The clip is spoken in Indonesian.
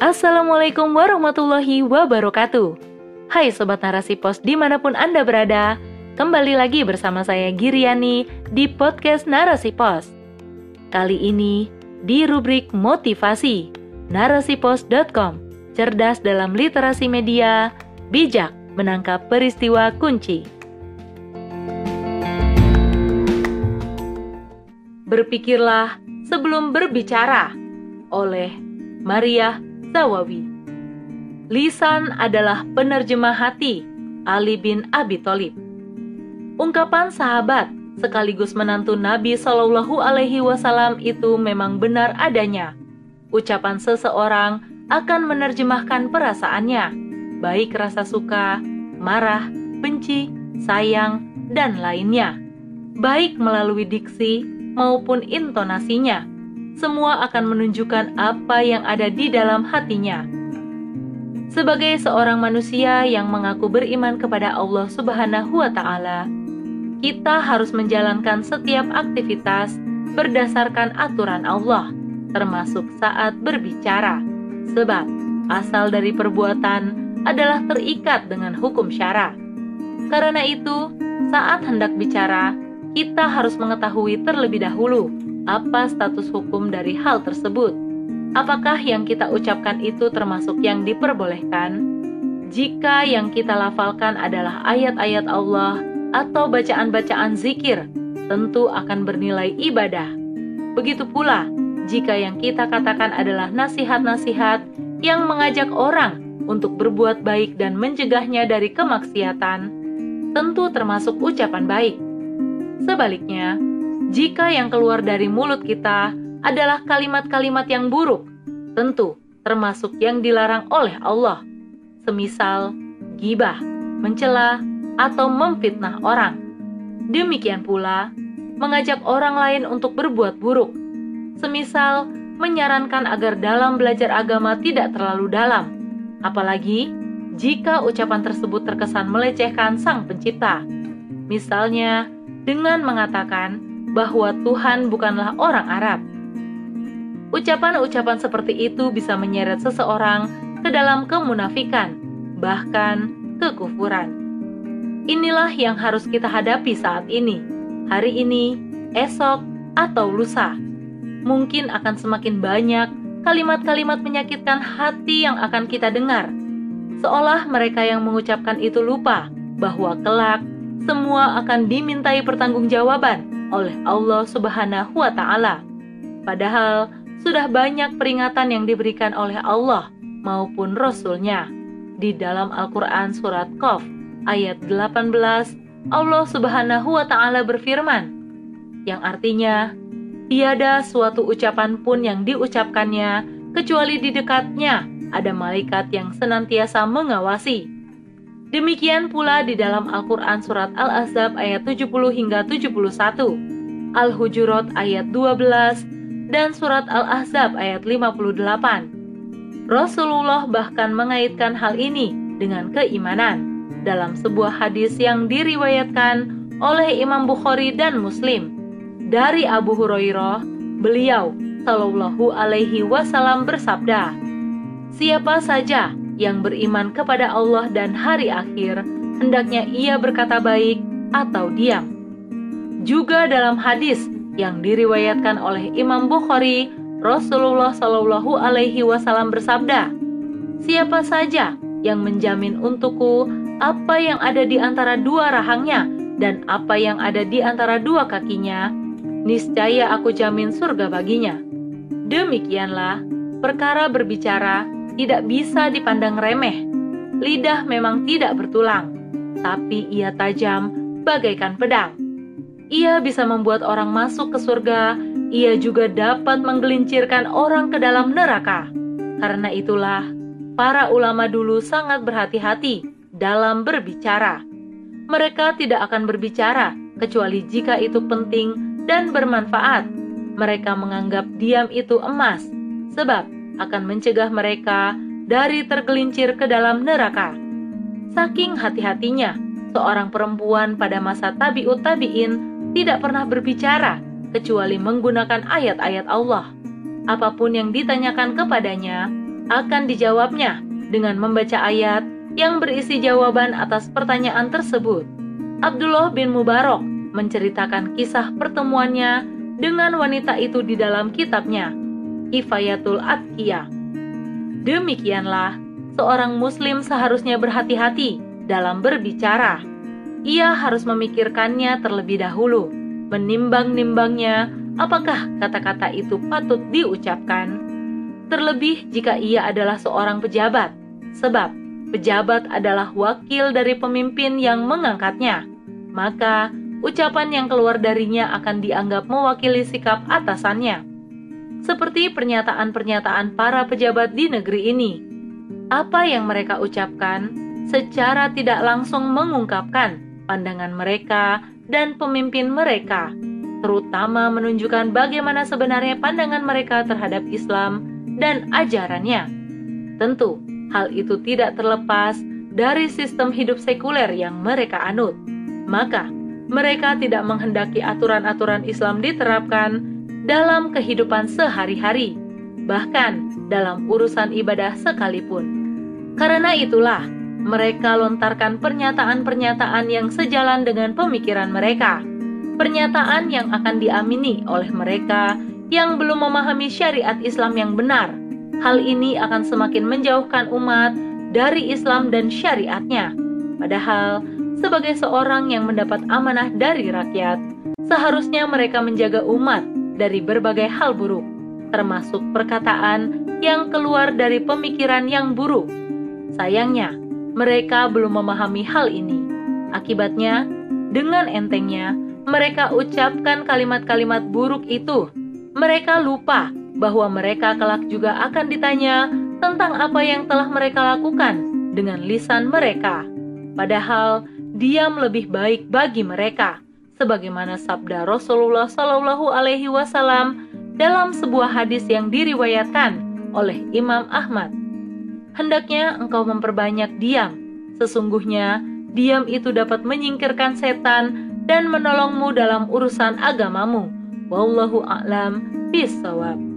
Assalamualaikum warahmatullahi wabarakatuh. Hai Sobat Narasi Pos di mana pun Anda berada Kembali lagi bersama saya Giriani di podcast Narasi Pos. Kali ini di rubrik motivasi narasipos.com Cerdas dalam literasi media, bijak menangkap peristiwa kunci. Berpikirlah sebelum berbicara oleh Maria Zawawi. Lisan adalah penerjemah hati Ali bin Abi Thalib. Ungkapan sahabat sekaligus menantu Nabi Shallallahu Alaihi Wasallam itu memang benar adanya. Ucapan seseorang akan menerjemahkan perasaannya, baik rasa suka, marah, benci, sayang, dan lainnya, baik melalui diksi maupun intonasinya semua akan menunjukkan apa yang ada di dalam hatinya. Sebagai seorang manusia yang mengaku beriman kepada Allah Subhanahu wa Ta'ala, kita harus menjalankan setiap aktivitas berdasarkan aturan Allah, termasuk saat berbicara, sebab asal dari perbuatan adalah terikat dengan hukum syara. Karena itu, saat hendak bicara, kita harus mengetahui terlebih dahulu apa status hukum dari hal tersebut? Apakah yang kita ucapkan itu termasuk yang diperbolehkan? Jika yang kita lafalkan adalah ayat-ayat Allah atau bacaan-bacaan zikir, tentu akan bernilai ibadah. Begitu pula jika yang kita katakan adalah nasihat-nasihat yang mengajak orang untuk berbuat baik dan mencegahnya dari kemaksiatan, tentu termasuk ucapan baik. Sebaliknya, jika yang keluar dari mulut kita adalah kalimat-kalimat yang buruk, tentu termasuk yang dilarang oleh Allah, semisal gibah, mencela, atau memfitnah orang. Demikian pula, mengajak orang lain untuk berbuat buruk, semisal menyarankan agar dalam belajar agama tidak terlalu dalam, apalagi jika ucapan tersebut terkesan melecehkan Sang Pencipta. Misalnya, dengan mengatakan, bahwa Tuhan bukanlah orang Arab. Ucapan-ucapan seperti itu bisa menyeret seseorang ke dalam kemunafikan, bahkan kekufuran. Inilah yang harus kita hadapi saat ini, hari ini, esok, atau lusa. Mungkin akan semakin banyak kalimat-kalimat menyakitkan hati yang akan kita dengar, seolah mereka yang mengucapkan itu lupa bahwa kelak semua akan dimintai pertanggungjawaban oleh Allah Subhanahu wa taala. Padahal sudah banyak peringatan yang diberikan oleh Allah maupun Rasul-Nya. Di dalam Al-Quran Surat Qaf ayat 18, Allah Subhanahu wa Ta'ala berfirman, yang artinya, tiada suatu ucapan pun yang diucapkannya kecuali di dekatnya ada malaikat yang senantiasa mengawasi. Demikian pula di dalam Al-Quran Surat Al-Ahzab ayat 70 hingga 71, Al-Hujurat ayat 12, dan Surat Al-Ahzab ayat 58. Rasulullah bahkan mengaitkan hal ini dengan keimanan dalam sebuah hadis yang diriwayatkan oleh Imam Bukhari dan Muslim. Dari Abu Hurairah, beliau Shallallahu Alaihi Wasallam bersabda, Siapa saja yang beriman kepada Allah dan hari akhir, hendaknya ia berkata baik atau diam. Juga dalam hadis yang diriwayatkan oleh Imam Bukhari, Rasulullah Shallallahu Alaihi Wasallam bersabda, "Siapa saja yang menjamin untukku apa yang ada di antara dua rahangnya dan apa yang ada di antara dua kakinya, niscaya aku jamin surga baginya." Demikianlah perkara berbicara tidak bisa dipandang remeh. Lidah memang tidak bertulang, tapi ia tajam bagaikan pedang. Ia bisa membuat orang masuk ke surga, ia juga dapat menggelincirkan orang ke dalam neraka. Karena itulah, para ulama dulu sangat berhati-hati dalam berbicara. Mereka tidak akan berbicara kecuali jika itu penting dan bermanfaat. Mereka menganggap diam itu emas, sebab akan mencegah mereka dari tergelincir ke dalam neraka. Saking hati-hatinya, seorang perempuan pada masa tabiut tabiin tidak pernah berbicara kecuali menggunakan ayat-ayat Allah. Apa pun yang ditanyakan kepadanya, akan dijawabnya dengan membaca ayat yang berisi jawaban atas pertanyaan tersebut. Abdullah bin Mubarak menceritakan kisah pertemuannya dengan wanita itu di dalam kitabnya, Kifayatul Atqiyah. Demikianlah, seorang muslim seharusnya berhati-hati dalam berbicara. Ia harus memikirkannya terlebih dahulu, menimbang-nimbangnya apakah kata-kata itu patut diucapkan. Terlebih jika ia adalah seorang pejabat, sebab pejabat adalah wakil dari pemimpin yang mengangkatnya. Maka ucapan yang keluar darinya akan dianggap mewakili sikap atasannya. Seperti pernyataan-pernyataan para pejabat di negeri ini, apa yang mereka ucapkan secara tidak langsung mengungkapkan pandangan mereka dan pemimpin mereka, terutama menunjukkan bagaimana sebenarnya pandangan mereka terhadap Islam dan ajarannya. Tentu, hal itu tidak terlepas dari sistem hidup sekuler yang mereka anut. Maka, mereka tidak menghendaki aturan-aturan Islam diterapkan dalam kehidupan sehari-hari, bahkan dalam urusan ibadah sekalipun. Karena itulah, mereka lontarkan pernyataan-pernyataan yang sejalan dengan pemikiran mereka, pernyataan yang akan diamini oleh mereka yang belum memahami syariat Islam yang benar. Hal ini akan semakin menjauhkan umat dari Islam dan syariatnya. Padahal, sebagai seorang yang mendapat amanah dari rakyat, seharusnya mereka menjaga umat dari berbagai hal buruk, termasuk perkataan yang keluar dari pemikiran yang buruk. Sayangnya, mereka belum memahami hal ini. Akibatnya, dengan entengnya, mereka ucapkan kalimat-kalimat buruk itu. Mereka lupa bahwa mereka kelak juga akan ditanya tentang apa yang telah mereka lakukan dengan lisan mereka. Padahal diam lebih baik bagi mereka, sebagaimana sabda Rasulullah Shallallahu Alaihi Wasallam dalam sebuah hadis yang diriwayatkan oleh Imam Ahmad. Hendaknya engkau memperbanyak diam. Sesungguhnya diam itu dapat menyingkirkan setan dan menolongmu dalam urusan agamamu. Wallahu a'lam bishawab.